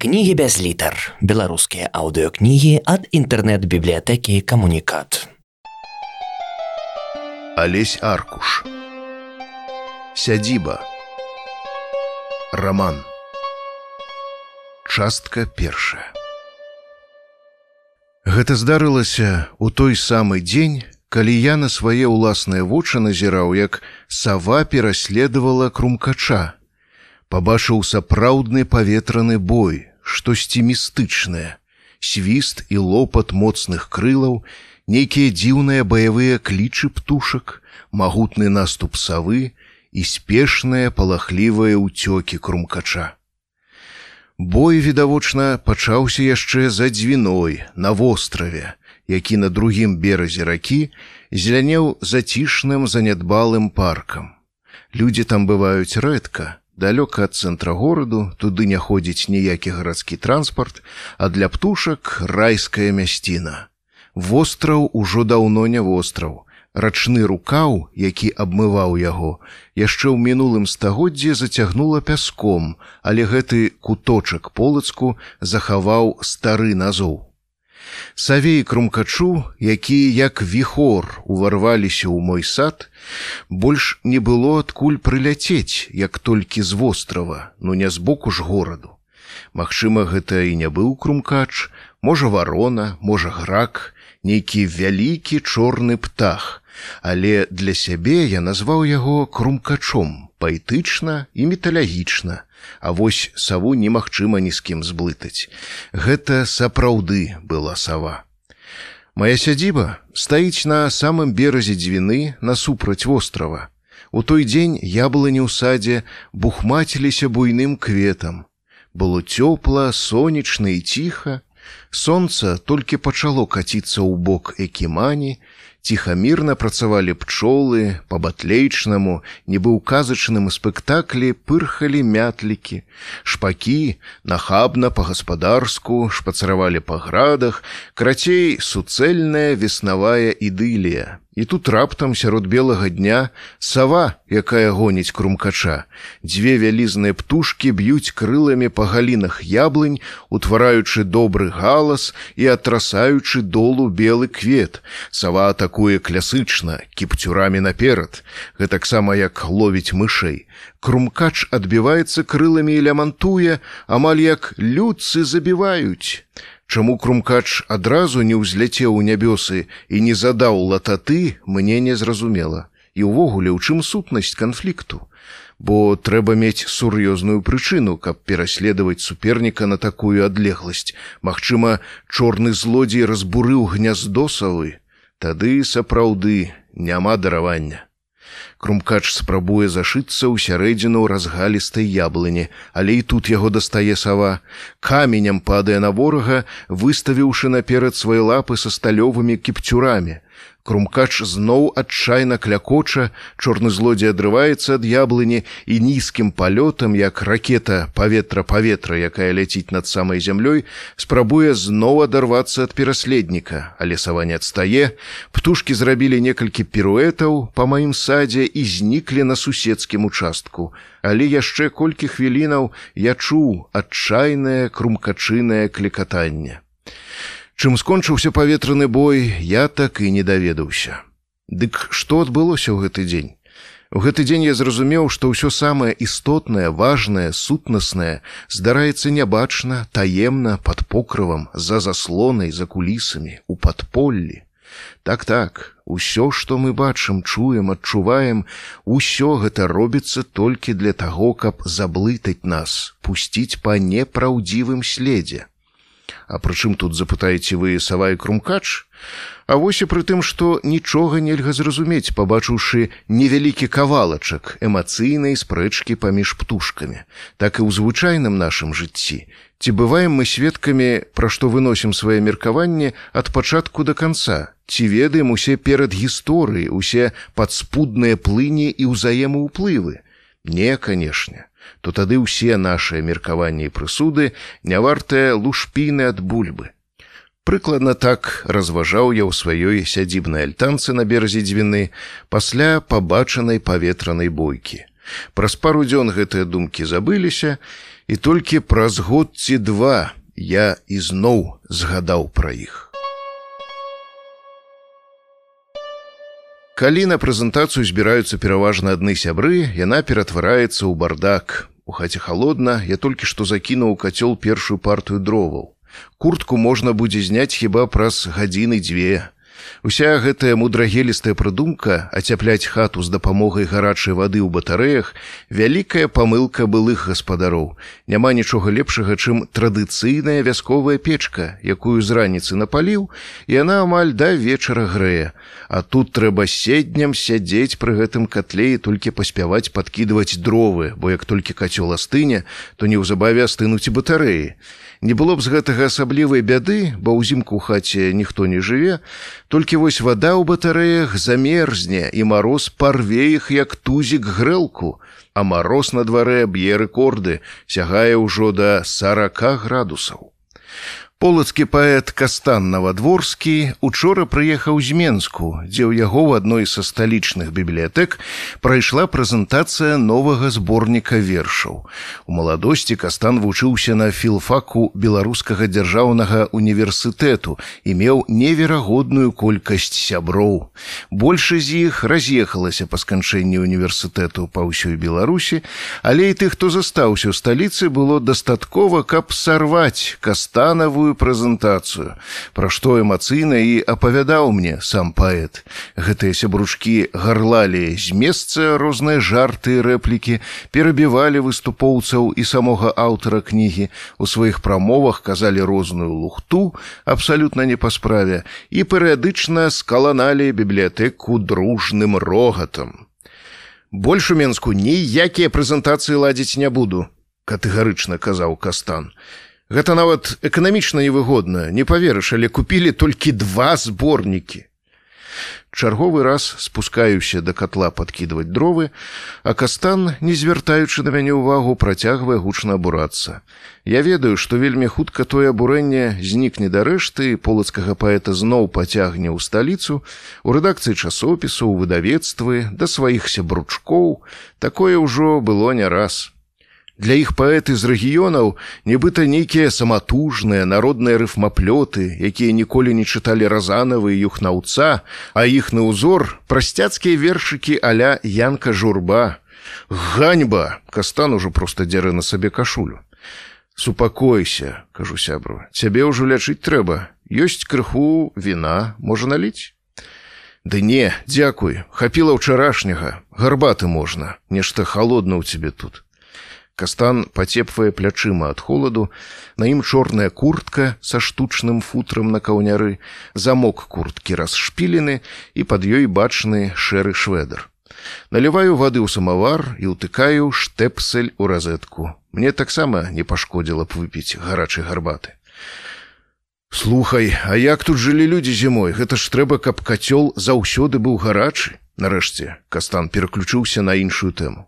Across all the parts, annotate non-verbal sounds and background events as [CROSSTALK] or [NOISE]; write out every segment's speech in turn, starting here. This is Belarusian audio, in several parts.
Кнігі без літар. Беларускія аўдыокнігі ад інтэрнэт-бібліятэкі камунікат. Алесь Аркуш. Сядзіба. Раман. Частка першая. Гэта здарылася ў той самы дзень, калі я на свае ўласныя вочы назіраў, як сава пераследавала крумкача. Пабачыў сапраўдны паветраны бой, штосьці містычнае, свіст і лопат моцных крылаў, нейкія дзіўныя баявыя клічы птушак, магутны наступ савы і спешныя палахлівыя ўцёкі крумкача. Бой, відавочна, пачаўся яшчэ за дзвіной на востраве, які на другім беразе ракі зелянеў зацішным занядбалым паркам. Людзі там бываюць рэдка, далёка ад цэнтра гораду туды не ходзіць ніякі гарадскі транспарт а для птушак райская мясціна. Востраў ужо даўно не востраў. Рачны рукаў які абмываў яго яшчэ ў мінулым стагоддзе зацягнула пяском але гэты куточак полацку захаваў стары назоў Савей крумкачу, якія як віхор уварваліся ў мой сад, больш не было адкуль прыляцець, як толькі з вострава, ну не збоку ж гораду. Магчыма, гэта і не быў крумкач, можа варона, можа грак, нейкі вялікі чорны птах, але для сябе я назваў яго крумкачом, паэтычна і металагічна, А вось саву немагчыма ні з кім зблытаць. Гэта сапраўды была сава. Мая сядзіба стаіць на самым беразе дзвіны насупраць вострава. У той дзень яблыні ў садзе бухмаціліся буйным кветам. Было цёпла, сонечна і ціха. Сонца толькі пачало каціцца ў бок экімані, ціхамірна працавалі пчолы по батлейчнаму нібы ў казачным спектаклі пырхалі мятлікі. Шпакі нахабна по-гаспадарску шпацаравалі па градах карацей суцэльная веснавая ідылія І тут раптам сярод белага дня сава, якая гоніць крумкача. Дзве вялізныя птушкі б'юць крыламі па галінах яблынь, утвараючы добры галас і атрасаючы долу белы квет. Сава атакуе клясычна, кіпцюрамі наперад, гэтаксама як ловіць мышэй. Крумкач адбіваецца крыламі і лямантуе, амаль як людцы забіваюць. Чаму крумкач адразу не ўзляцеў у нябёсы і не задаў лататы, мне не зразумела. І ўвогуле, у чым сутнасць канфлікту. Бо трэба мець сур'ёзную прычыну, каб пераследаваць суперніка на такую адлегласць. Магчыма, чорны злодзей разбурыў гняздо савы. Тады сапраўды няма даравання. Крумкач спрабуе зашыцца ў сярэдзіну разгалістай яблыні, але і тут яго дастае сава. Каменем падае на ворага, выставіўшы наперад свае лапы са сталёвымі кіпцюрамі. Крумкач зноў адчайна клякоча, чорны злодзей адрываецца ад яблыні і нізкім палётам, як ракета паветра паветра, якая ляціць над самай зямлёй, спрабуе зноў адарвацца ад пераследніка, але сава не адстае. Птушкі зрабілі некалькі піруэтаў па маім садзе і зніклі на суседскім участку. Але яшчэ колькі хвілінаў я чуў адчайнае крумкачынае клекатанне. Чым скончыўся паветраны бой, я так і не даведаўся. Дык што адбылося ў гэты дзень? У гэты дзень я зразумеў, што ўсё самае істотнае, важнае, сутнаснае здараецца нябачна, таемна, под покрывам, за заслонай, за кулісамі, у падполлі. Так так, усё, што мы бачым, чуем, адчуваем, усё гэта робіцца толькі для таго, каб заблытаць нас, пусціць па непраўдзівым следзе. А прычым тут запытаеце вы сава і крумкач? А вось і пры тым, што нічога нельга зразумець, пабачыўшы невялікі кавалачак эмацыйнай спрэчкі паміж птушкамі, так і ў звычайным нашым жыцці. Ці бываем мы сведкамі, пра што выносім свае меркаванне ад пачатку да канца, ці ведаем усе перад гісторыі, усе падспудныя плыні і ўзаемаўплывы. Не, канешне то тады ўсе нашыя меркаванні і прысуды не вартыя лушпіны ад бульбы. Прыкладна так разважаў я ў сваёй сядзібнай альтанцы на беразе дзвіны пасля пабачанай паветранай бойкі. Праз пару дзён гэтыя думкі забыліся, І толькі праз год ці два я ізноў згадаў пра іх. Калі на прэзентацыю збіраюцца пераважна адны сябры, яна ператвараецца ў бардак. У хаце холодна, я толькі што закінуў кацёл першую партыю дроваў. Куртку можна будзе зняць хіба праз гадзіны дзве. Уся гэтая мудрагелістая прыдумка ацяпляць хату з дапамогай гарачай вады ў батарэях вялікая памылка былых гаспадароў. Няма нічога лепшага, чым традыцыйная вясковая печка, якую з раніцы напаліў, і яна амаль да вечара грэе. А тут трэба седням сядзець пры гэтым катле і толькі паспяваць падкідваць дровы, бо як толькі кацёл астыне, то неўзабаве астынуць і батарэі. Не было б з гэтага асаблівай бяды, бо ўзімку ў хаце ніхто не жыве, толькі вось вада ў батарэях замерзне і мароз парве іх як тузік грэлку, а мароз на дварэ б'е рэкорды, сягае ўжо да 40 градусаў. Полацкі паэт Кастан Навадворскі учора прыехаў з Менску, дзе ў яго ў адной са сталічных бібліятэк прайшла прэзентацыя новага зборніка вершаў. У маладосці Кастан вучыўся на філфаку беларускага дзяржаўнага універсітэту і меў неверагодную колькасць сяброў. Большасць з іх раз'ехалася па сканчэнні універсітэту па ўсёй Беларусі, але і тых, хто застаўся ў сталіцы, было дастаткова, каб сарваць кастанавую сваю прэзентацыю пра што эмацыйна і апавядаў мне сам паэт. Гэтыя сябручкі гарлалі з месца розныя жарты рэплікі перабівалі выступоўцаў і самога аўтара кнігі у сваіх прамовах казалі розную лухту абсалютна не па справе і перыядычна скаланалі бібліятэку дружным рогатам. Больш у менску ніякія прэзентацыі ладзіць не буду катэгарычна казаў кастан Гэта нават эканамічна невыгодна, не паверыш, але купілі толькі два зборнікі. Чарговы раз спускаюся да катла падкідваць дровы, а кастан, не звяртаючы на мяне ўвагу, працягвае гучна абурацца. Я ведаю, што вельмі хутка тое абурэнне знікне да рэшты, полацкага паэта зноў пацягне ў сталіцу, у рэдакцыі часопісу, у выдавецтвы, да сваіх сябручкоў, такое ўжо было не раз. Для іх паэты з рэгіёнаў нібыта нейкія саматужныя народныя рыфмаплёты, якія ніколі не чыталі разанавы юхнаўца, а іхны ўзор прасцяцкія вершыкі аля янка журба. Ганьба, кастан ужо проста дзеры на сабе кашулю. Супакойся, кажу сябру, цябе ўжо лячыць трэба. Ёсць крыху віна можа наліць. Ды не, дзякуй, хапіла ўчарашняга, гарбаты можна, нешта холодна ў цябе тут. Кастан пацепвае плячыма ад холаду, на ім чорная куртка са штучным футрам на каўняры, замок курткі расшпілены і пад ёй бачны шэры шведар. Наліваю вады ў самавар і ўтыкаю штэпсель у разетку. Мне таксама не пашкодзіла б выпіць гарачай гарбаты. Слухай, а як тут жылі людзі зімой, гэта ж трэба, каб кацёл заўсёды быў гарачы. Нарэшце кастан пераключыўся на іншую тэму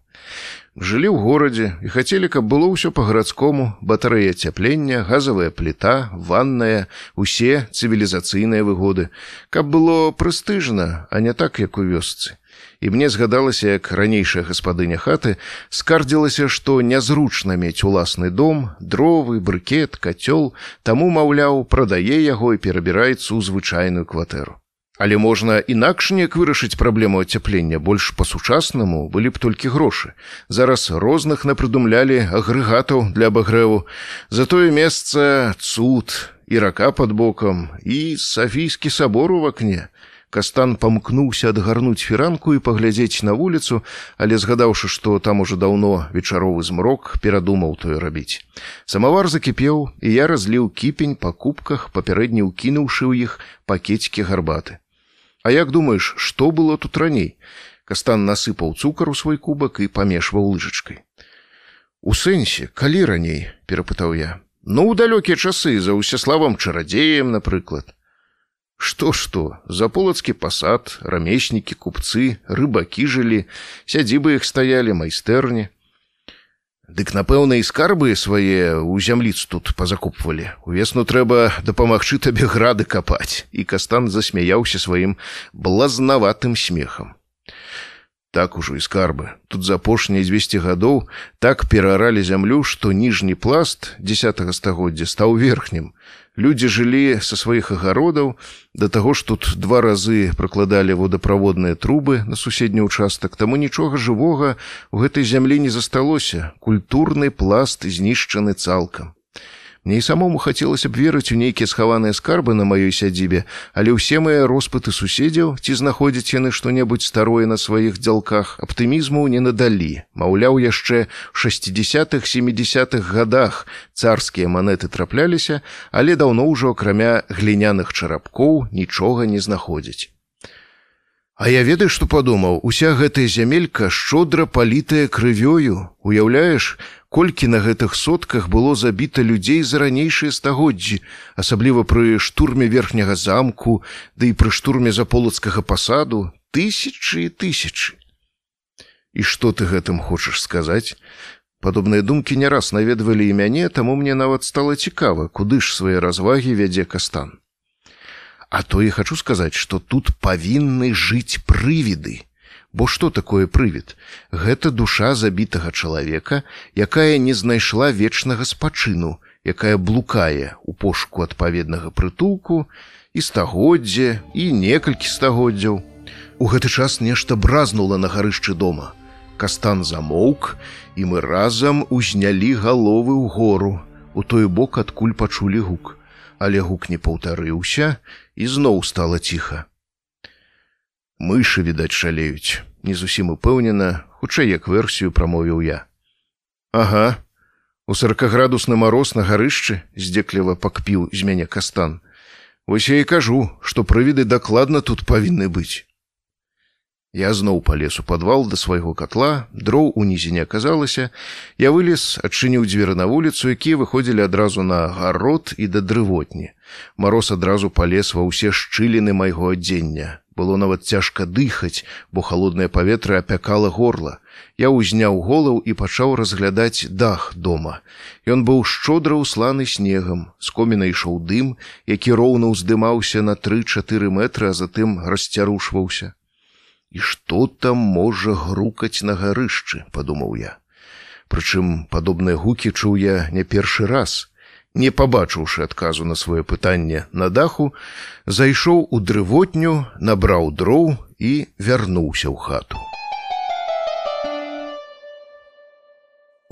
жылі ў горадзе і хацелі, каб было ўсё па-гарадскому, батарэя цяплення, газавая пліта, ванная, усе цывілізацыйныя выгоды, каб было прэстыжна, а не так, як у вёсцы. І мне згадалася, як ранейшая гаспадыня хаты скардзілася, што нязручна мець уласны дом, дровы, брыкет, кацёл, таму, маўляў, прадае яго і перабіраецца ў звычайную кватэру. Але можна інакш неяк вырашыць праблему ацяплення больш па-сучаснаму былі б толькі грошы. Зараз розных напрыдумлялі агрэгатаў для абагрэву. За тое месца цуд і рака под бокам і сафійскі сабор у вакне. Кастан памкнуўся адгарнуць фіранку і паглядзець на вуліцу, але згадаўшы, што там ужо даўно вечаровы змрок перадумаў тое рабіць. Самавар закіпеў, і я разліў кіпень па кубках, папярэдні ўкінуўшы ў іх пакецікі гарбаты. А як думаеш, што было тут раней? Кастан насыпаў цукар у свой кубак і памешваў лыжачкай. У сэнсе, калі раней, перапытаў я. Ну, у далёкія часы за ўсяславам чарадзеем, напрыклад. Што што, за полацкі пасад, рамеснікі, купцы, рыбакі жылі, сядзібы іх стаялі майстэрні. Дык напэўна і скарбы свае ў зямліц тут пазакупвалі. Увесну трэба дапамагчы табе [LAUGHS] грады капаць. І кастан засмяяўся сваім блазнаватым смехам. Так ужо і скарбы. Тут за апошнія 200 гадоў так перааралі зямлю, што ніжні пласт 10 стагоддзя стаў верхнім. Людзі жылі са сваіх агародаў, да таго ж тут два разы пракладалі водаправодныя трубы на суседні ўчастак, таму нічога жывога ў гэтай зямлі не засталося. Культурны пласт знішчаны цалкам. Мне і самому хацелася б верыць у нейкія схаваныя скарбы на маёй сядзібе, але ўсе мае роспыты суседзяў ці знаходзяць яны што-небудзь старое на сваіх дзялках аптымізму не надалі. Маўляў, яшчэ ў 60-х 70-х годах царскія манеты трапляліся, але даўно ўжо акрамя гліняных чарапкоў нічога не знаходзяць. А я ведаю, што падумаў, уся гэтая зямелька шчодра палітая крывёю, уяўляеш, колькі на гэтых сотках было забіта людзей за ранейшыя стагоддзі, асабліва пры штурме верхняга замку, ды і пры штурме заполацкага пасаду тысячы і тысячы. І што ты гэтым хочаш сказаць? Падобныя думкі не раз наведвалі і мяне, таму мне нават стала цікава, куды ж свае развагі вядзе кастан. А то і хачу сказаць, што тут павінны жыць прывіды. Бо што такое прывід? Гэта душа забітага чалавека, якая не знайшла вечнага спачыну, якая блукае у пошуку адпаведнага прытулку і стагоддзе і некалькі стагоддзяў. У гэты час нешта бразнула на гарышчы дома. Кастан замоўк, і мы разам узнялі галовы ў гору. У той бок адкуль пачулі гук, але гук не паўтарыўся і зноў стала ціха мышы відаць шалеюць не зусім упэўнена хутчэй як версію прамовіў я. Ага. У сорокаградусны мароз на гарышчы здзекліва пакпіў з мяне кастан. Вось я і кажу што прывіды дакладна тут павінны быць я зноў палез у падвал да свайго котла дроў унізе не аказалася я вылез адчыніў дзверы на вуліцу якія выходзілі адразу на гарод і да дрывотні мароз адразу палез ва ўсе шчыліны майго адзення Было нават цяжка дыхаць, бо холоднае паветра апякала горла. Я ўзняў голаў і пачаў разглядаць дах дома. Ён быў шчодра ўсланы снегам, з коміна ішоў дым, які роўна ўздымаўся на тры-чатыры метры, а затым расцярушваўся. І што там можа грукаць на гарышчы, падумаў я. Прычым падобныя гукі чуў я не першы раз не пабачыўшы адказу на сваё пытанне на даху, зайшоў у дрывотню, набраў дроў і вярнуўся ў хату.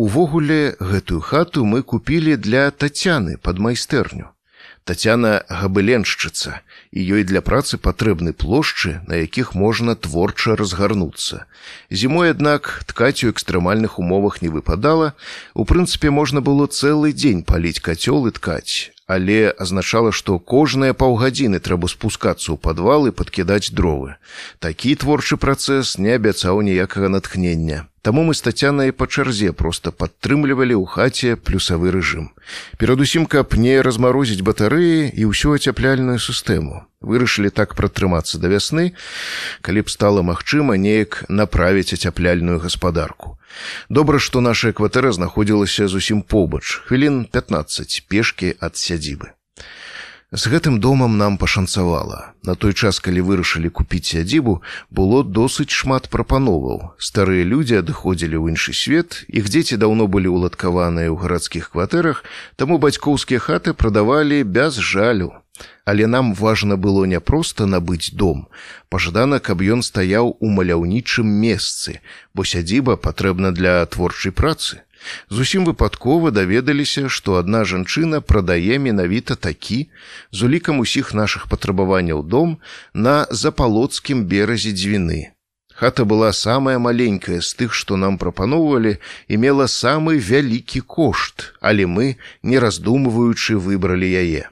Увогуле гэтую хату мы купілі для тацяны пад майстэрню. Тацяна габыленшчыца, і ёй для працы патрэбны плошчы, на якіх можна творча разгарнуцца. Зімой, аднак, ткаць у экстрэмальных умовах не выпадала. У прынцыпе, можна было цэлы дзень паліць кацёл і ткаць, але азначала, што кожныя паўгадзіны трэба спускацца ў падвал і падкідаць дровы. Такі творчы працэс не абяцаў ніякага натхнення. Таму мы з тацянай па чарзе проста падтрымлівалі ў хаце плюсавы рэжым. Перадусім, каб не размарозіць батарэі і ўсю ацяпляльную сістэму. Вырашылі так пратрымацца да вясны, калі б стала магчыма неяк направіць ацяпляльную гаспадарку. Добра, што наша кватэра знаходзілася зусім побач, хвілін 15 пешкі ад сядзібы. З гэтым домам нам пашанцавала. На той час, калі вырашылі купіць сядзібу, было досыць шмат прапановаў. Старыя людзі адыходзілі ў іншы свет, іх дзеці даўно былі ўладкаваныя ў гарадскіх кватэрах, таму бацькоўскія хаты прадавалі без жалю. Але нам важна было не проста набыць дом. Пажадана, каб ён стаяў у маляўнічым месцы, бо сядзіба патрэбна для творчай працы. Зусім выпадкова даведаліся, што адна жанчына прадае менавіта такі з улікам усіх нашых патрабаванняў дом на запалоцкім беразе дзвіны. Хата была самая маленькая з тых, што нам прапаноўвалі і мела самы вялікі кошт, але мы, не раздумваючы, выбралі яе.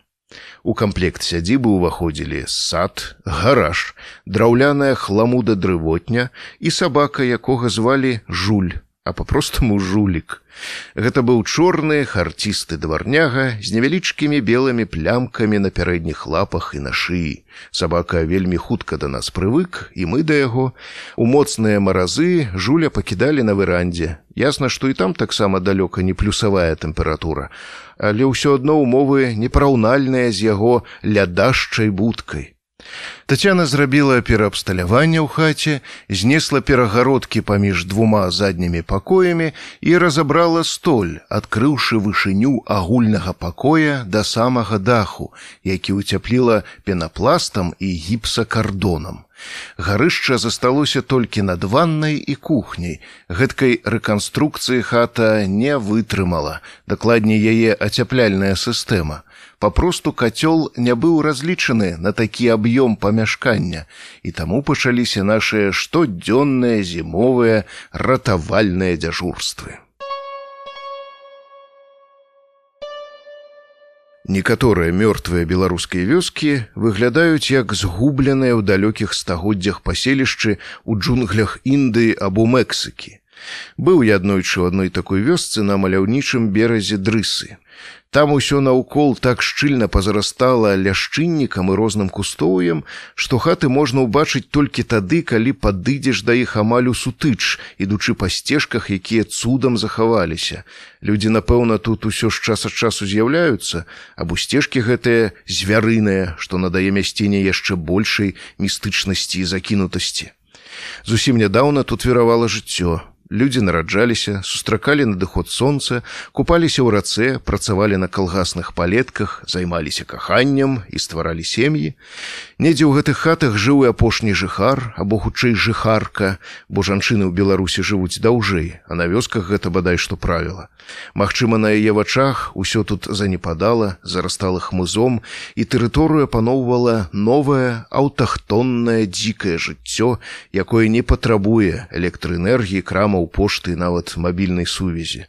У камплект сядзібы ўваходзілі сад, гараж, драўляная хламуда дрывотня і сабака, якога звалі жуль а по-простаму жулік. Гэта быў чорны харцісты дварняга з невялічкімі белымі плямкамі на пярэдніх лапах і на шыі. Сабака вельмі хутка да нас прывык, і мы да яго. У моцныя маразы жуля пакідалі на верандзе. Ясна, што і там таксама далёка не плюсавая тэмпература, але ўсё адно ўмовы непараўнальныя з яго лядашчай будкай. Тацяна зрабіла пераабсталяванне ў хаце, знесла перагародкі паміж двума заднімі пакоямі і разабрала столь, адкрыўшы вышыню агульнага пакоя да самага даху, які ўцяпліла пенапластам і гіпсакардонам. Гарышча засталося толькі над ваннай і кухняй. Гэткай рэканструкцыі хата не вытрымала, дакладней яе ацяпляльная сістэма папросту кацёл не быў разлічаны на такі аб'ём памяшкання і таму пачаліся нашыя штодзённыя зімовыя ратавальныя дзяжурствы. Некаторыя мёртвыя беларускія вёскі выглядаюць як згубленыя ў далёкіх стагоддзях паселішчы ў джунглях Індыі або Мексыкі. Быў я аднойчы ў адной такой вёсцы на маляўнічым беразе дрысы. Там усё наўкол так шчыльна пазарастала ляшчыннікам і розным кустоўем, што хаты можна ўбачыць толькі тады, калі падыдзеш да іх амаль у сутыч, ідучы па сцежках, якія цудам захаваліся. Людзі, напэўна, тут усё ж час ад часу з'яўляюцца, або сцежкі гэтыя звярыныя, што надае мясціне яшчэ большай містычнасці і закінутасці. Зусім нядаўна тут веравала жыццё. Людзі нараджаліся, сустракалі надыход сонца, купаліся ў рацэ, працавалі на калгасных палетках, займаліся каханнем і стваралі сем'і. Недзе ў гэтых хатах жыў і апошні жыхар або хутчэй жыхарка, бо жанчыны ў Беларусі жывуць даўжэй, а на вёсках гэта бадай што правіла. Магчыма, на яе вачах усё тут занепадала, зарастала хмызом і тэрыторыя паноўвала новае аўтахтоннае дзікае жыццё, якое не патрабуе электраэнергіі крама праграмаў пошты нават мабільнай сувязі.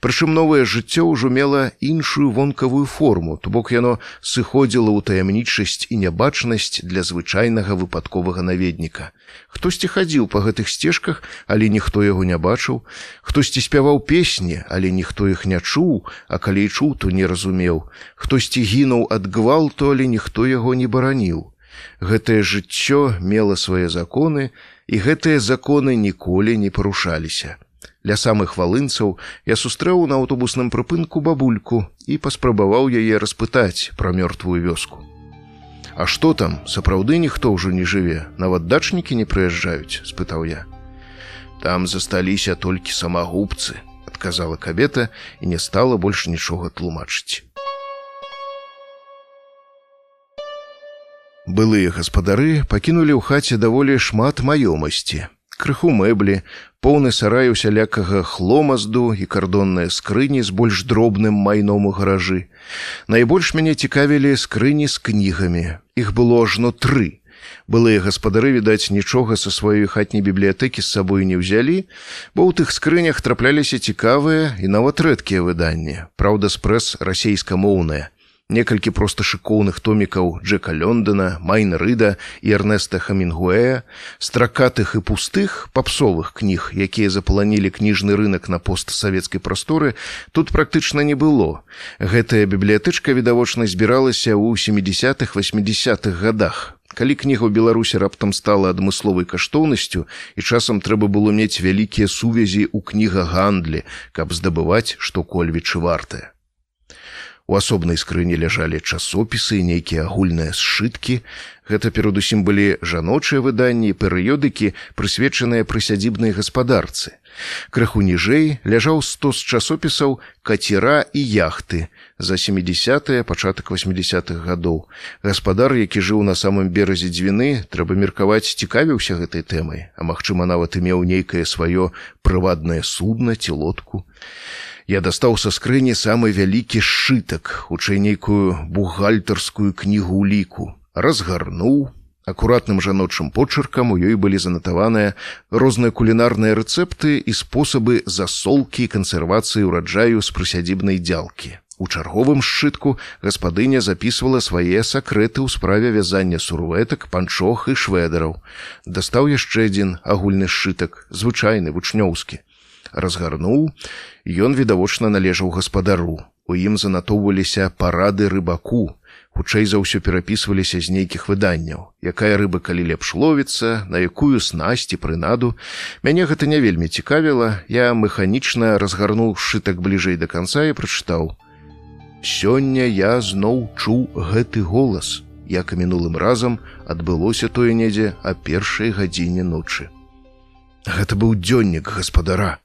Прычым новае жыццё ўжо мела іншую вонкавую форму, то бок яно сыходзіла ў таямнічасць і нябачнасць для звычайнага выпадковага наведніка. Хтосьці хадзіў па гэтых сцежках, але ніхто яго не бачыў, хтосьці спяваў песні, але ніхто іх не чуў, а калі і чуў, то не разумеў. Хтосьці гінуў ад гвалту, але ніхто яго не бараніў. Гэтае жыццё мела свае законы, і гэтыя законы ніколі не парушаліся. Ля самых валынцаў я сустрэў на аўтобусным прыпынку бабульку і паспрабаваў яе распытаць пра мёртвую вёску. А што там сапраўды ніхто ўжо не жыве, нават дачнікі не прыязджаюць, спытаў я. Там засталіся толькі самагубцы, адказала кабета і не стала больш нічога тлумачыць. Былыя гаспадары пакінулі ў хаце даволі шмат маёмасці. Крыху мэблі, поўны сарай усялякага хломазду і кардонныя скрыні з больш дробным майном у гаражы. Найбольш мяне цікавілі скрыні з кнігамі. Іх было ажно тры. Былыя гаспадары, відаць, нічога са сваёй хатняй бібліятэкі з сабой не ўзялі, бо ў тых скрынях трапляліся цікавыя і нават рэдкія выданні. Праўда, спрэс расейскамоўная некалькі проста шыкоўных томікаў Джека Лондона, Майн Рыда і Эрнеста Хамінгуэя, стракатых і пустых папсовых кніг, якія запланілі кніжны рынок на постсавецкай прасторы, тут практычна не было. Гэтая бібліятычка відавочна збіралася ў 70-х 80-х годах. Калі кніга ў Беларусі раптам стала адмысловай каштоўнасцю і часам трэба было мець вялікія сувязі ў кнігагандлі, каб здабываць, што кольвічы вартае. У асобнай скрыні ляжалі часопісы, нейкія агульныя сшыткі. Гэта перадусім былі жаночыя выданні, перыёдыкі, прысвечаныя прысядзібнай гаспадарцы. Крыху ніжэй ляжаў стос часопісаў кацера і яхты за 70 пачатак 80-х гадоў. Гаспадар, які жыў на самым беразе дзвіны, трэба меркаваць, цікавіўся гэтай тэмай, а магчыма, нават і меў нейкае сваё прываднае судна ці лодку. Я дастаў са скрыні самы вялікі сшытак, хутчэй нейкую бухгальтарскую кнігу ліку, разгарнуў. Акуратным жаночым почыркам у ёй былі занатаваныя розныя кулінарныя рэцэпты і спосабы засолкі і кансервацыі ўраджаю з прысядзібнай дзялкі. У чарговым сшытку гаспадыня записывала свае сакрэты ў справе вязання сурветак, панчох і шведараў. Дастаў яшчэ адзін агульны сшытак, звычайны вучнёўскі разгарнуў, ён відавочна належаў гаспадару. У ім занатоўваліся парады рыбаку. Хутчэй за ўсё перапісваліся з нейкіх выданняў, якая рыба калі лепш ловіцца, на якую снасці прынаду. Мяне гэта не вельмі цікавіла, я механічна разгарнуў шытак бліжэй да канца і прачытаў: « Сёння я зноў чуў гэты голас. як і мінулым разам адбылося тое недзе а першай гадзіне ночы. Гэта быў дзённік гаспадара.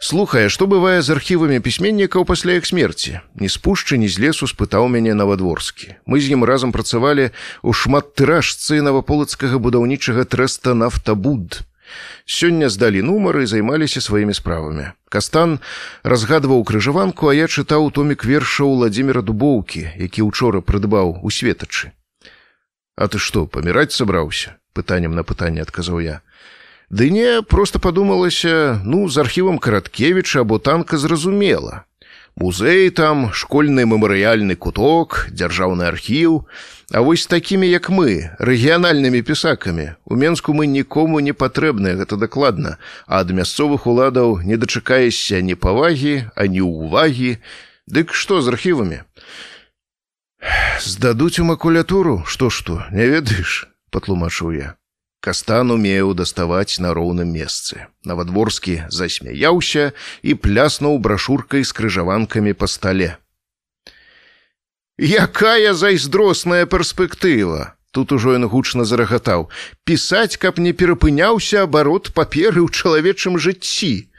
Слухае, што бывае з архівамі пісьменнікаў пасля іх смерці. Ні з пушчы, ні з лесу спытаў мяне навадворскі. Мы з ім разам працавалі ў шмат тыражцы наваполацкага будаўнічага трэста нафтабуд. Сёння здалі нумары і займаліся сваімі справамі. Кастан разгадваў крыжаванку, а я чытаў томік вершаў Владзіміра Дубоўкі, які учора прыдбаў у светачы. А ты што, паміраць сабраўся? пытаннем на пытанне адказаў я. Ды не просто падумалася ну з архівам караткевіча або танка зразумела. Музей там школьны мемарыяльны куток дзяржаўны архіў. А вось такімі як мы рэгіянальнымі пісакамі у менску мы нікому не патрэбныя гэта дакладна. А ад мясцовых уладаў не дачакаешся ні павагі ані ўвагі. Дык што з архівамі? Здадуць у макулятуру што што не ведаеш патлумачыў я Кастан умеў даставаць на роўным месцы. Навадворскі засмяяўся і пляснуў брашуркай з крыжаванкамі па стале. Якая зайздросная перспектыва! Тут ужо ён гучна зарагатаў: пісаць, каб не перапыняўся абарот паперы ў чалавечым жыцці.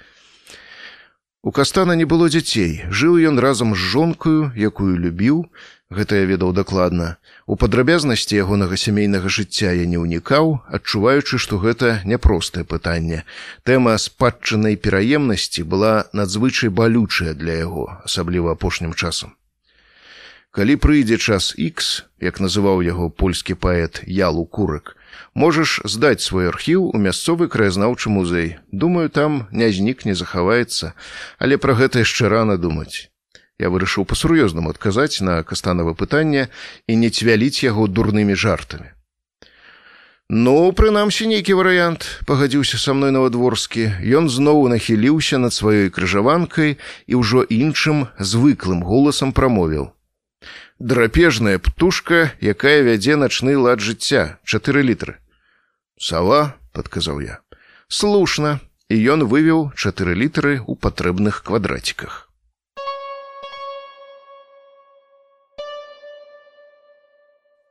У кастана не было дзяцей, жыў ён разам з жонкаю, якую любіў, гэта я ведаў дакладна. У падрабязнасці ягонага сямейнага жыцця я не ўнікаў, адчуваючы, што гэта няпростае пытанне. Тэма спадчыннай пераемнасці была надзвычай балючая для яго, асабліва апошнім часам. Калі прыйдзе час X, як называў яго польскі паэт Ялу курак, можаш здаць свой архіў у мясцовы краязнаўчы музей. Думаю, там не знік не захаваецца, але пра гэта яшчэ рана думаць. Я вырашыў па-сур'ёзнаму адказаць на кастанава пытанне і не цвяліць яго дурнымі жартамі. Ну, прынамсі нейкі варыянт, пагадзіўся са мной навадворскі. Ён зноў нахіліўся над сваёй крыжаванкай і ўжо іншым звыклым голасам прамовіў. Драпежная птушка, якая вядзе начны лад жыцця, чатыры літры. Сава, падказаў я. Слушна, і ён вывеў чатыры літры ў патрэбных квадраціках.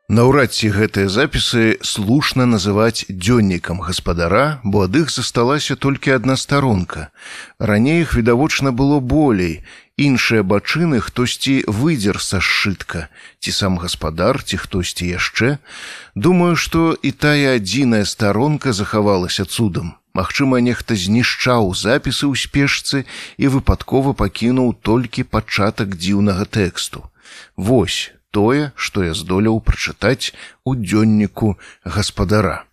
Наўрад ці гэтыя запісы слушна называць дзённікам гаспадара, бо ад іх засталася толькі адна старонка. Раней іх відавочна было болей. Іншыя бачыны хтосьці выдзер са сшытка, ці сам гаспадар, ці хтосьці яшчэ. Думаю, што і тая адзіная старонка захавалася цудам. Магчыма, нехта знішчаў запісы ў спешцы і выпадкова пакінуў толькі пачатак дзіўнага тэксту. Вось тое, што я здолеў прачытаць у дзённіку гаспадара.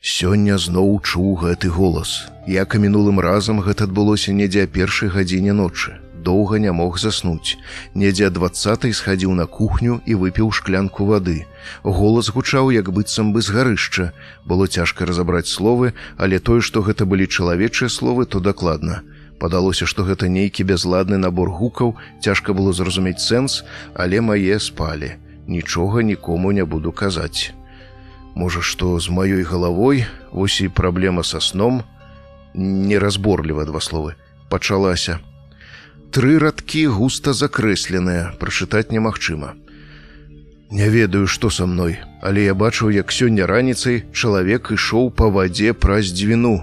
Сёння зноў чуў гэты голас. Як і мінулым разам гэта адбылося недзе а першай гадзіне ночы. Доўга не мог заснуць. Недзе а двадцатай схадзіў на кухню і выпіў шклянку вады. Голас гучаў як быццам бы з гарышча. Было цяжка разабраць словы, але тое, што гэта былі чалавечыя словы, то дакладна. Падалося, што гэта нейкі бязладны набор гукаў, цяжка было зразумець сэнс, але мае спалі. Нічога нікому не буду казаць. Можа, што з маёй галавой вось і праблема са сном неразборліва два словы пачалася. Тры радкі густа закрэсленыя, прачытаць немагчыма. Не ведаю, што са мной, але я бачыў, як сёння раніцай чалавек ішоў па вадзе праз дзвіну,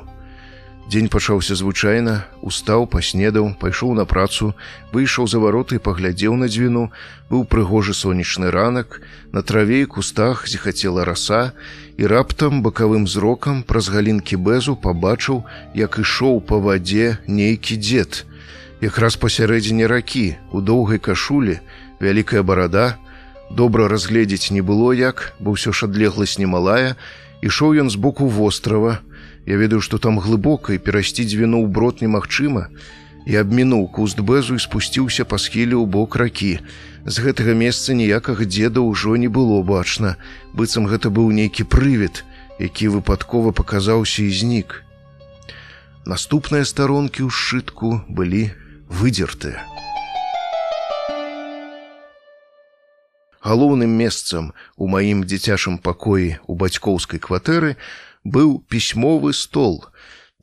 Дзень пачаўся звычайна, устаў, паснедаў, пайшоў на працу, выйшаў за вароты, паглядзеў на дзвіну, быў прыгожы сонечны ранак, на траве і кустах зіхацела раса, і раптам бакавым зрокам праз галінкі бэзу пабачыў, як ішоў па вадзе нейкі дзед. Якраз пасярэдзіне ракі, у доўгай кашулі, вялікая барада, добра разгледзець не было як, бо ўсё ж адлегласць немалая, ішоў ён з боку вострава, Я ведаю, што там глыбока і перайсці дзвіну ў брод немагчыма. Я абмінуў куст бэзу і спусціўся па схіле ў бок ракі. З гэтага месца ніякага дзеда ўжо не было бачна. быццам гэта быў нейкі прывід, які выпадкова паказаўся і знік. Наступныя старонкі ў сшытку былі выдзертыя. Галоўным месцам у маім дзіцячым пакоі у бацькоўскай кватэры быў пісьмовы стол.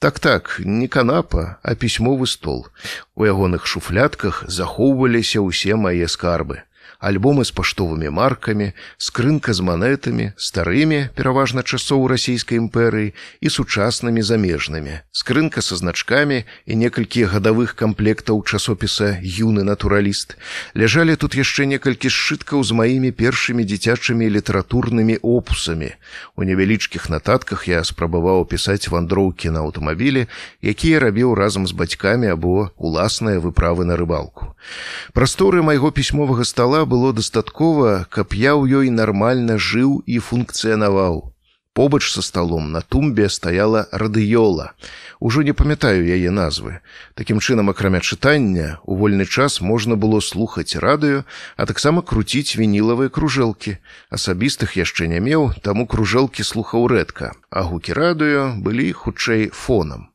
Так так, не канапа, а пісьмовы стол. У ягоных шуфлятках захоўваліся ўсе мае скарбы альбомы з паштовымі маркамі, скрынка з манетамі, старымі, пераважна часоў расійскай імперыі і сучаснымі замежнымі, скрынка са значкамі і некалькі гадавых камплектаў часопіса юны натураліст. Ляжалі тут яшчэ некалькі сшыткаў з маімі першымі дзіцячымі літаратурнымі опусамі. У невялічкіх нататках я спрабаваў пісаць вандроўкі на аўтамабілі, якія рабіў разам з бацькамі або уласныя выправы на рыбалку. Прасторы майго пісьмовага стала было дастаткова, каб я ў ёй нармальна жыў і функцыянаваў. Побач са сталом на тумбе стаяла радыёла. Ужо не памятаю яе назвы. Такім чынам, акрамя чытання, у вольны час можна было слухаць радыё, а таксама круціць вінілавыя кружэлкі. Асабістых яшчэ не меў, таму кружэлкі слухаў рэдка, а гукі радыё былі хутчэй фонам.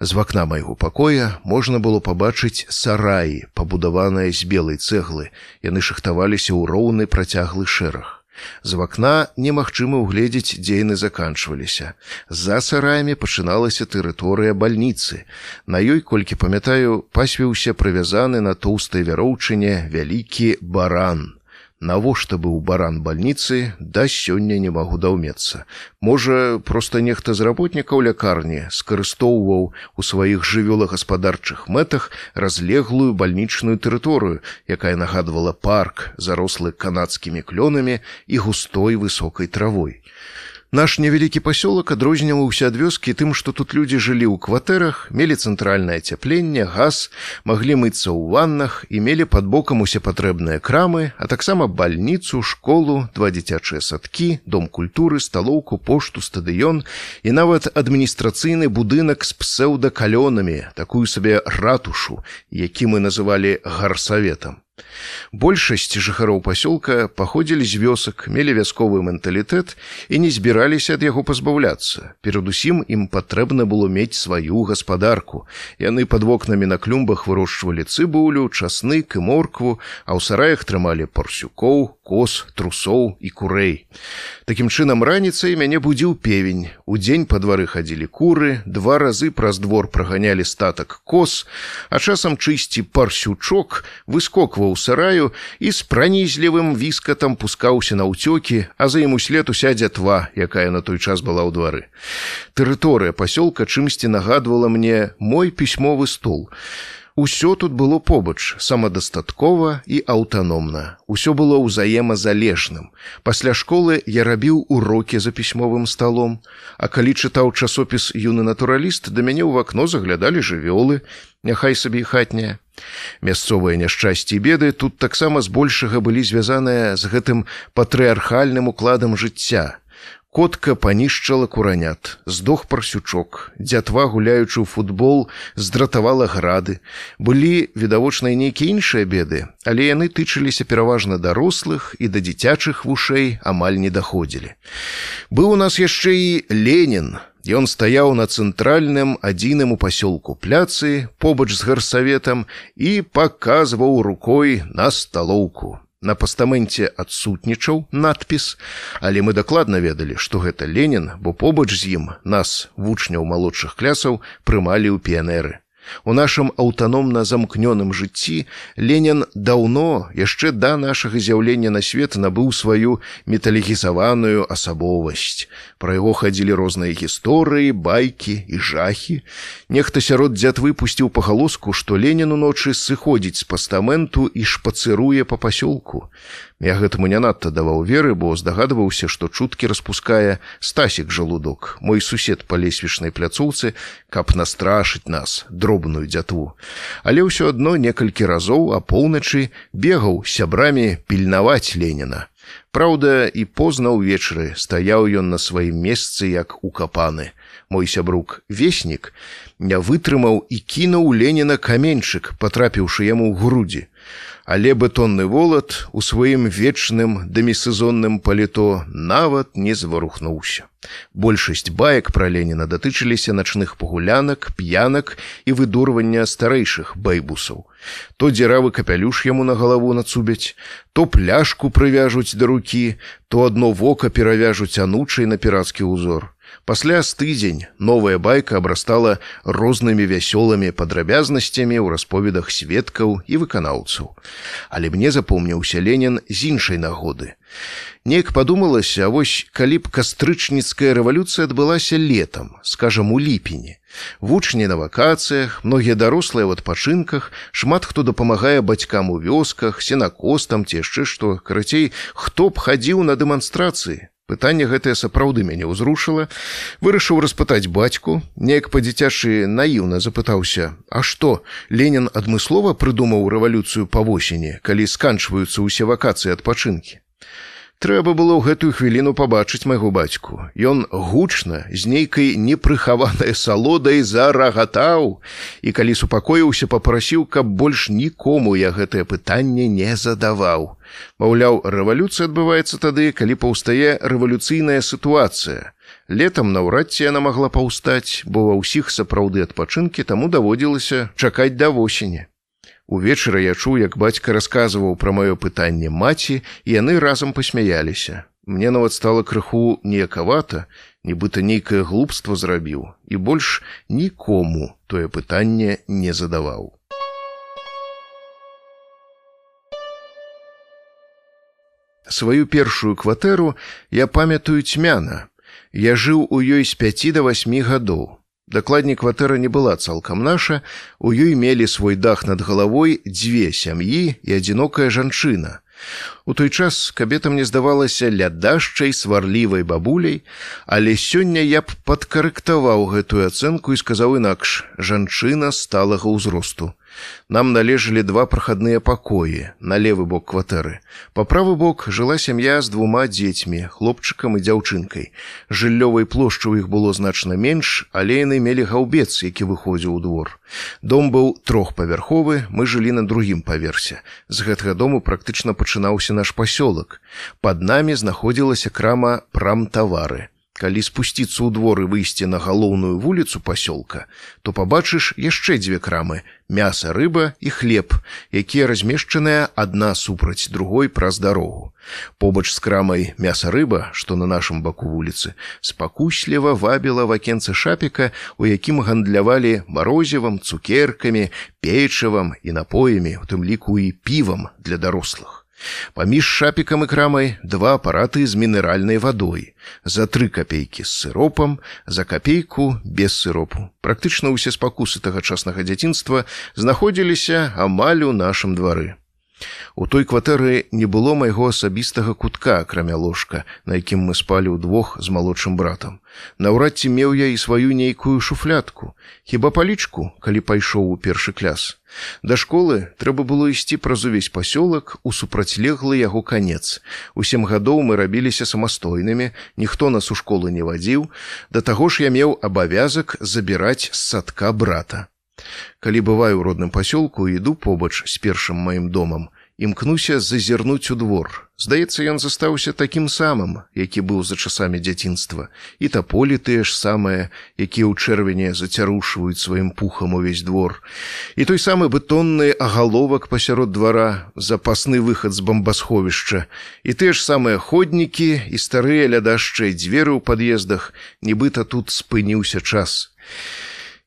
З вакна майго пакоя можна было пабачыць сараі, пабудаваныя з белай цэглы. Яны шахтаваліся ў роўны працяглы шэраг. З вакна немагчыма ўгледзець, дзе яны заканчваліся. За сараямі пачыналася тэрыторыя бальніцы. На ёй, колькі памятаю, пасвіўся прывязаны на тоўстай вяроўчыне вялікі баран навошта быў баран бальніцы да сёння не магу даўмецца можа проста нехта з работнікаў лякарні скарыстоўваў у сваіх жывёлагаспадарчых мэтах разлеглую бальнічную тэрыторыю якая нагадвала парк зарослы канадскімі клёнамі і густой высокай травой Наш невялікі пасёлак адрозніваўся ад вёскі тым, што тут людзі жылі ў кватэрах, мелі цэнтральнае ацяпленне, газ, маглі мыцца ў ваннах і мелі пад бокам усе патрэбныя крамы, а таксама бальніцу, школу, два дзіцячыя садкі, дом культуры, сталоўку, пошту, стадыён і нават адміністрацыйны будынак з псеўдакалёнамі, такую сабе ратушу, які мы называлі гарсаветам. Большасць жыхароў пасёлка паходзілі з вёсак, мелі вясковы менталітэт і не збіраліся ад яго пазбаўляцца. Перадусім ім патрэбна было мець сваю гаспадарку. Яны пад вокнамі на клюмбах вырошчвалі цыбулю, часнык і моркву, а ў сараях трымалі парсюкоў, кос, трусоў і курэй. Такім чынам раніцай мяне будзіў певень. Удзень па двары хадзілі куры, два разы праз двор праганялі статак кос, а часам чысці парсючок выскокваў сараю і з пранізлівым віскатам пускаўся на ўцёкі, а за ім услед уся дзятва, якая на той час была ў двары. Тэрыторыя пасёлка чымсьці нагадвала мне мой пісьмовы стол. Усё тут было побач, самадастаткова і аўтаномна. Усё было ўзаемазалежным. Пасля школы я рабіў урокі за пісьмовым сталом, А калі чытаў часопіс юны натураліст, да мяне ў вакно заглядалі жывёлы, няхай сабе і хатняя. Мясцовыя няшчасці беды тут таксама збольшага былі звязаныя з гэтым патрыархальным укладам жыцця. Котка панішчала куранят, здох парсючок, дзятва гуляючы ў футбол, здратавала грады. Былі відавочныя нейкія іншыя беды, але яны тычыліся пераважна дарослых і да дзіцячых вушэй амаль не даходзілі. Быў у нас яшчэ і Ленін. Ён стаяў на цэнтральным адзіным у пасёлку пляцы побач з гарсаветам і паказваў рукой на сталоўку. На пастаменце адсутнічаў надпіс, але мы дакладна ведалі, што гэта Ленін, бо побач з ім нас, вучняў малодшых клясаў, прымалі ў піянеры. У нашым аўтаномна замкнёным жыцці Ленін даўно яшчэ да нашага з'яўлення на свет набыў сваю металегізаваную асабовасць. Пра яго хадзілі розныя гісторыі, байкі і жахі. Нехта сярод дзяд выпусціў пагалоску, што Ленін уночы сыходзіць з пастаменту і шпацыруе па пасёлку. Я гэтаму не надта даваў веры, бо здагадваўся, што чуткі распускае стасік жалудок, мой сусед па лесвічнай пляцоўцы, каб настрашыць нас, дробную дзятву. Але ўсё адно некалькі разоў а поўначы бегаў сябрамі пільнаваць Леніна. Праўда, і позна ўвечары стаяў ён на сваім месцы як укапаны. Мой сябрук веснік не вытрымаў і кінуў Леніна каменьчык, патрапіўшы яму ў грудзі але бетонны волат у сваім вечным дэмісезонным паліто нават не зварухнуўся. Большасць баек пра Леніна датычыліся начных пагулянак, п'янак і выдурвання старэйшых байбусаў. То дзіравы капялюш яму на галаву нацубяць, то пляшку прывяжуць да рукі, то адно вока перавяжуць анучай на пірацкі ўзор. Пасля з тыдзень новая байка абрастала рознымі вясёлымі падрабязнасцямі ў расповедах сведкаў і выканаўцаў. Але мне запомніўся Ленін з іншай нагоды. Неяк падумалася, вось калі б кастрычніцкая рэвалюцыя адбылася летам, скажам у ліпені. Вучні на вакацыях, многія дарослыя ў адпачынках, шмат хто дапамагае бацькам у вёсках, сенакостам ці яшчэ што, карацей, хто б хадзіў на дэманстрацыі. Пытанне гэтае сапраўды мяне ўзрушыла, вырашыў распытаць бацьку, неяк па-дзіцячы наіўна запытаўся: « А што, Ленін адмыслова прыдумаў рэвалюцыю па восені, калі сканчваюцца ўсе вакацыі адпачынкі. Трэба было ў гэтую хвіліну пабачыць майго бацьку. Ён гучна з нейкай непрыхаванай салодай зарагатаў і калі супакоіўся, папрасіў, каб больш нікому я гэтае пытанне не задаваў. Маўляў, рэвалюцыя адбываецца тады, калі паўстае рэвалюцыйная сітуацыя. Летам наўрад ці яна магла паўстаць, бо ва ўсіх сапраўды адпачынкі таму даводзілася чакаць да восені. Увечары я чуў, як бацька расказваў пра маё пытанне маці, і яны разам пасмяяліся. Мне нават стала крыху неякавата, нібыта нейкае глупства зрабіў і больш нікому тое пытанне не задаваў. Сваю першую кватэру я памятаю цьмяна. Я жыў у ёй з 5 да 8 гадоў. Дакладней кватэра не была цалкам наша, у ёй мелі свой дах над галавой дзве сям'і і адзінокая жанчына. У той час кабета мне здавалася лядашчай сварлівай бабуляй, але сёння я б падкарэктаваў гэтую ацэнку і сказаў інакш: жанчына сталага ўзросту. Нам належалі два прахадныя пакоі на левы бок кватэры. Па правы бок жыла сям'я з двума дзецьмі, хлопчыкам і дзяўчынкай. Жыллёвай плошчы ў іх было значна менш, але яны мелі гаўбец, які выходзіў у двор. Дом быў трохпавярховы, мы жылі на другім паверсе. З гэтага дому практычна пачынаўся наш пасёлак. Пад намі знаходзілася крама прамтавары калі спусціцца ў двор і выйсці на галоўную вуліцу пасёлка, то пабачыш яшчэ дзве крамы: мяса, рыба і хлеб, якія размешчаныя адна супраць другой праз дарогу. Побач з крамай мяса рыба, што на нашым баку вуліцы, спакусліва вабіла вакенца шапіка, у якім гандлявалі марозевам, цукеркамі, печывам і напоямі, у тым ліку і півам для дарослых. Паміж шапікам і крамай два апараты з мінеральнай вадой, за тры капейкі з сыропам, за капейку без сыропу. Практычна ўсе спакусы тагачаснага дзяцінства знаходзіліся амаль у нашым двары. У той кватэры не было майго асабістага кутка, акрамя ложка, на якім мы спалі ўдвох з малодшым братам. Наўрад ці меў я і сваю нейкую шуфлятку, хіба палічку, калі пайшоў у першы кляс. Да школы трэба было ісці праз увесь пасёлак у супрацьлеглы яго канец. У сем гадоў мы рабіліся самастойнымі, ніхто нас у школы не вадзіў, да таго ж я меў абавязак забіраць з садка брата. Калі бываю ў родным пасёлку, іду побач з першым маім домам, імкнуся зазірнуць у двор. Здаецца, ён застаўся такім самым, які быў за часамі дзяцінства. І таполі тыя ж самыя, якія ў чэрвені зацярушваюць сваім пухам увесь двор. І той самы бетонны агаловак пасярод двара, запасны выхад з бамбасховішча. І тыя ж самыя ходнікі і старыя лядашчыя дзверы ў пад'ездах, нібыта тут спыніўся час.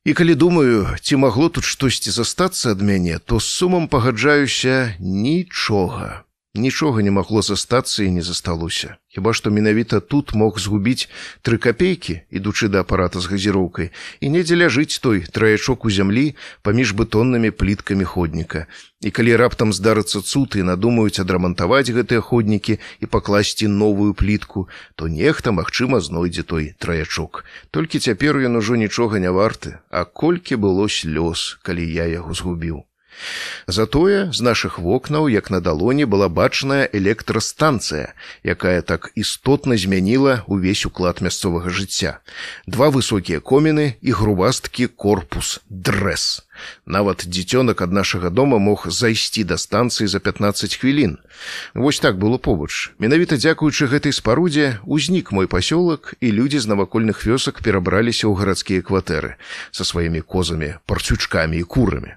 І калі думаю, ці магло тут штосьці застацца ад мяне, то з сумам пагаджаюся нічога. Нічога не магло застацца і не засталося. Хіба што менавіта тут мог згубіць тры капейкі, ідучы да апарата з газіроўкай, і недзе ляжыць той траячок у зямлі паміж бетоннымі пліткамі ходніка. І калі раптам здарыцца цуд і надумаюць адрамантаваць гэтыя ходнікі і пакласці новую плітку, то нехта, магчыма, знойдзе той траячок. Толькі цяпер ён ужо нічога не варты, а колькі было слёз, калі я яго згубіў. Затое з нашых вокнаў, як на далоні была бачная электрастанцыя, якая так істотна змяніла ўвесь уклад мясцовага жыцця. Два высокія коміны і грубасткі корпус дрэс. Нават дзіцёнак ад нашага дома мог зайсці да станцыі за 15 хвілін. Вось так было побач. Менавіта дзякуючы гэтай спарудзе узнік мой пасёлак і людзі з навакольных вёсак перабраліся ў гарадскія кватэры са сваімі козамі, парцючкамі і курамі.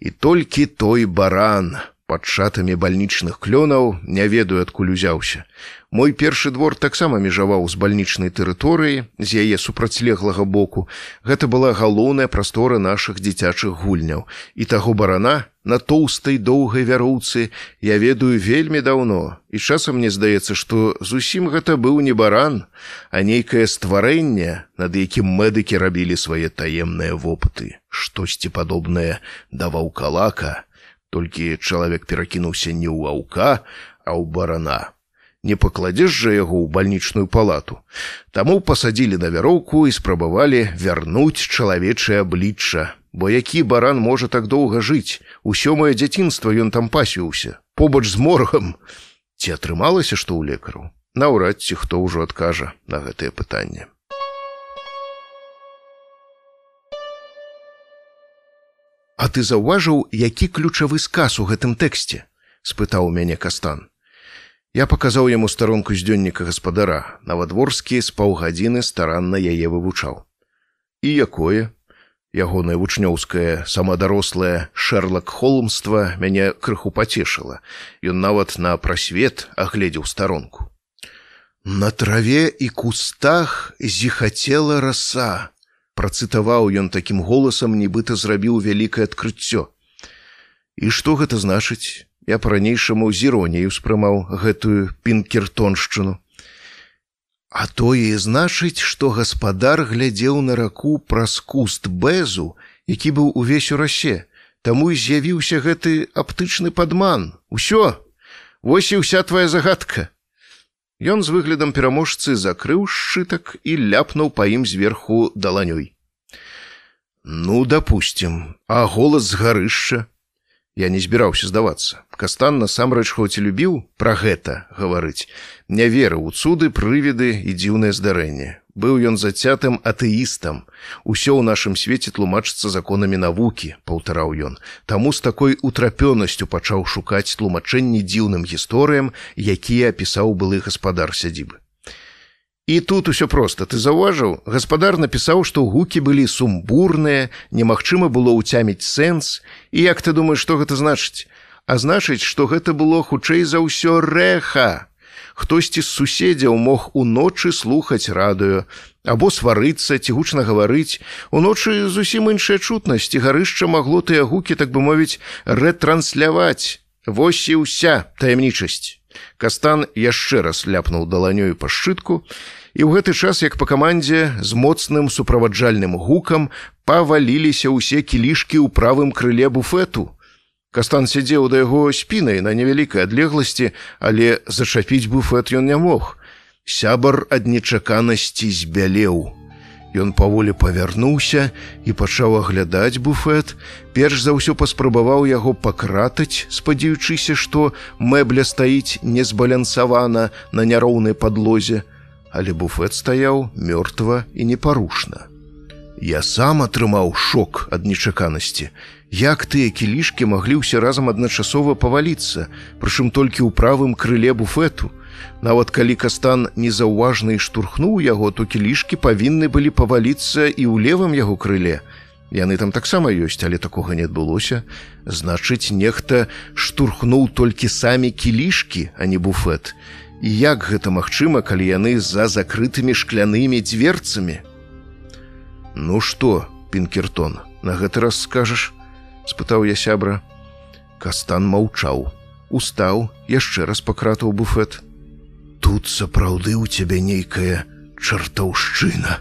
І толькі той баран пад шатамі бальнічных клёнаў не ведаю адкуль узяўся. Мой першы двор таксама межаваў з бальнічнай тэрыторыі з яе супрацьлеглага боку. Гэта была галоўная прастора нашых дзіцячых гульняў і таго барана на тоўстай доўгай вяроўцы я ведаю вельмі даўно і часам мне здаецца, што зусім гэта быў не баран, а нейкае стварэнне, над якім медыкі рабілі свае таемныя вопыты, штосьці падобнае да ваўкалака, толькі чалавек перакінуўся не ў аўка, а ў барана. Не пакладзеш жа яго ў бальнічную палату. Таму пасадзілі на вяроўку і спрабавалі вярнуць чалавечае аблічча. Бо які баран можа так доўга жыць, усё маё дзяцінства ён там пасвіўся, побач з моргам. Ці атрымалася, што ў лекару? Наўрад ці хто ўжо адкажа на гэтае пытанне. А ты заўважыў, які ключавы сказ у гэтым тэксце? спытаў мяне кастан. Я паказаў яму старонку з дзённіка гаспадара. Навадворскі з паўгадзіны старанна яе вывучаў. І якое? Ягонае вучнёўскае самадарослае шэрлак холмства мяне крыху пацешыла. Ён нават на прасвет агледзеў старонку. На траве і кустах зіхацела раса, працытаваў ён такім голасам нібыта зрабіў вялікае адкрыццё. І што гэта значыць? Я па-ранейшаму з іроніяй успрымаў гэтую пінкертоншчыну. А тое значыць што гаспадар глядзеў на раку праз куст бэзу які быў увесь у расе. Таму і з'явіўся гэты аптычны падман. Усё! Вось і ўся твоя загадка Ён з выглядам пераможцы закрыў шчытак і ляпнуў па ім зверху даланёй. Ну, допустим, а голас з гарышча. Я не збіраўся здавацца. Кастан насамрэч хоць і любіў пра гэта гаварыць, не верыў у цуды, прывіды і дзіўнае здарэнне. Быў ён зацятым атэістам. Усё ў нашым свеце тлумачыцца законамі навукі, паўтараў ён. Таму з такой утрапёнасцю пачаў шукаць тлумачэнні дзіўным гісторыям, якія апісаў былы гаспадар сядзібы. І тут усё проста ты заўважыў, гаспадар напісаў, што гукі былі сумбурныя, немагчыма было ўцяміць сэнс. І як ты думаеш, што гэта значыць? А значыць, што гэта было хутчэй за ўсё рэха. Хтосьці з суседзяў мог уночы слухаць радыё, або сварыцца ці гучна гаварыць, уночы зусім іншая чутнасць і гарышча магло тыя гукі, так бы мовіць, рэтрансляваць. Вось і ўся таямнічасць. Кастан яшчэ раз ляпнуў даланёю па шчытку, і ў гэты час як па камандзе з моцным суправаджальным гукам паваліліся ўсе кілішкі ў правым крыле буфету. Кастан сядзеў да яго спінай на невялікай адлегласці, але зачапіць буфет ён не мог. Сябар ад нечаканасці збялеў. Ён паволі павярнуўся і пачаў аглядаць буфет. Перш за ўсё паспрабаваў яго пакратаць, спадзяючыся, што мэбля стаіць незбалянсавана на няроўнай падлозе, але буфет стаяў мёртва і непарушна. Я сам атрымаў шок ад нечаканасці. Як тыя кілішкі маглі ўсе разам адначасова паваліцца, прычым толькі ў правым крыле буфету, Нават калі кастан незаўважна і штурхнуў яго, то кілішкі павінны былі паваліцца і ў левым яго крыле. Яны там таксама ёсць, але такога не адбылося. Значыць, нехта штурхнуў толькі самі кілішкі, а не буфет. І як гэта магчыма, калі яны за закрытымі шклянымі дзверцамі? Ну што, Пінкертон, на гэты раз скажаш, спытаў я сябра. Кастан маўчаў, устаў, яшчэ раз пакратаў буфет тут сапраўды ў цябе нейкая чартаўшчына.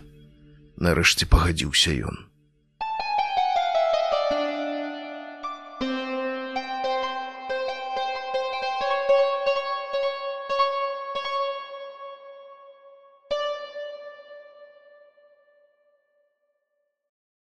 Нарэшце пагадзіўся ён